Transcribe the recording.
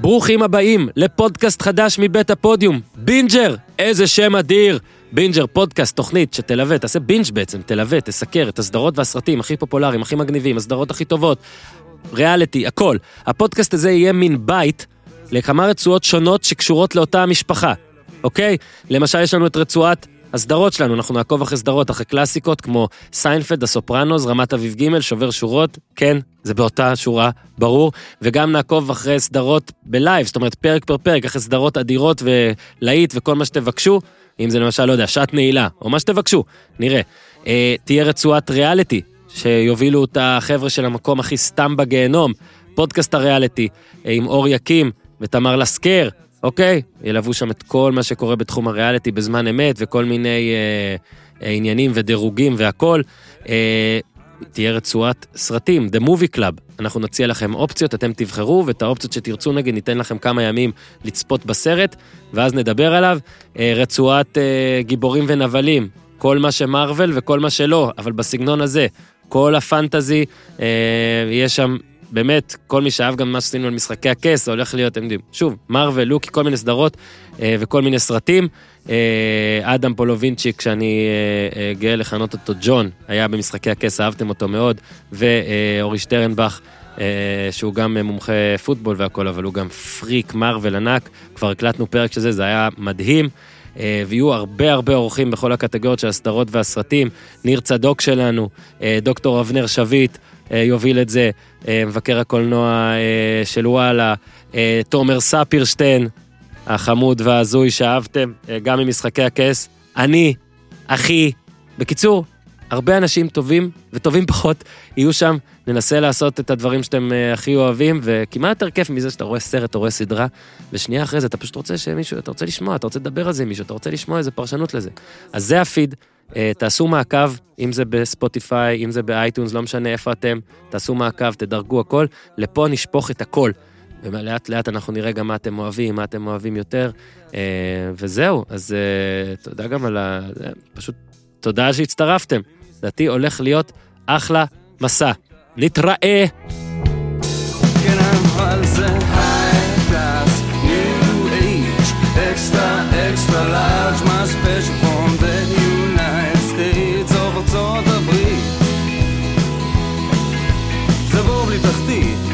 ברוכים הבאים לפודקאסט חדש מבית הפודיום, בינג'ר, איזה שם אדיר. בינג'ר, פודקאסט, תוכנית שתלווה, תעשה בינג' בעצם, תלווה, תסקר את הסדרות והסרטים הכי פופולריים, הכי מגניבים, הסדרות הכי טובות, ריאליטי, הכל. הפודקאסט הזה יהיה מין בית לכמה רצועות שונות שקשורות לאותה המשפחה, אוקיי? למשל, יש לנו את רצועת הסדרות שלנו, אנחנו נעקוב אחרי סדרות, אחרי קלאסיקות כמו סיינפלד, הסופרנוס, רמת אביב ג', שובר שורות, כן, זה באותה שורה, ברור, וגם נעקוב אחרי סדרות בלייב, זאת אומרת פרק פר פרק, אחרי סדרות אדירות ולהיט וכל מה שתבקשו, אם זה למשל, לא יודע, שעת נעילה, או מה שתבקשו, נראה. אה, תהיה רצועת ריאליטי, שיובילו אותה החבר'ה של המקום הכי סתם בגיהנום, פודקאסט הריאליטי, אה, עם אור יקים ותמר לסקר, אוקיי? ילוו שם את כל מה שקורה בתחום הריאליטי בזמן אמת וכל מיני אה, אה, עניינים ודירוגים והכל. אה, תהיה רצועת סרטים, The Movie Club. אנחנו נציע לכם אופציות, אתם תבחרו, ואת האופציות שתרצו נגיד ניתן לכם כמה ימים לצפות בסרט, ואז נדבר עליו. אה, רצועת אה, גיבורים ונבלים, כל מה שמרוויל וכל מה שלא, אבל בסגנון הזה. כל הפנטזי, אה, יש שם באמת, כל מי שאהב גם מה שעשינו על משחקי הכס, זה הולך להיות, אתם יודעים, שוב, מרוויל, לוקי, כל מיני סדרות אה, וכל מיני סרטים. אה, אדם פולובינצ'יק, שאני אה, אה, גאה לכנות אותו ג'ון, היה במשחקי הכס, אהבתם אותו מאוד, ואורי שטרנבך. שהוא גם מומחה פוטבול והכל, אבל הוא גם פריק מארוול ענק, כבר הקלטנו פרק של זה, זה היה מדהים. ויהיו הרבה הרבה אורחים בכל הקטגוריות של הסדרות והסרטים. ניר צדוק שלנו, דוקטור אבנר שביט, יוביל את זה, אה, מבקר הקולנוע אה, של וואלה, אה, תומר ספירשטיין, החמוד וההזוי שאהבתם, אה, גם ממשחקי הכס. אני, אחי, בקיצור, הרבה אנשים טובים וטובים פחות יהיו שם, ננסה לעשות את הדברים שאתם אה, הכי אוהבים, וכמעט יותר כיף מזה שאתה רואה סרט, אתה רואה סדרה, ושנייה אחרי זה אתה פשוט רוצה שמישהו, אתה רוצה לשמוע, אתה רוצה לדבר על זה עם מישהו, אתה רוצה לשמוע איזה פרשנות לזה. אז זה הפיד, אה, תעשו מעקב, אם זה בספוטיפיי, אם זה באייטונס, לא משנה איפה אתם, תעשו מעקב, תדרגו הכל, לפה נשפוך את הכל. ולאט לאט אנחנו נראה גם מה אתם אוהבים, מה אתם אוהבים יותר, אה, וזהו, אז תודה גם על ה... פשוט תודה שהצטרפתם. לדעתי הולך להיות אחלה מסע. נתראה! כן, extra, extra large, my special form, the United States of ארצות הברית. זה בור בלי תחתית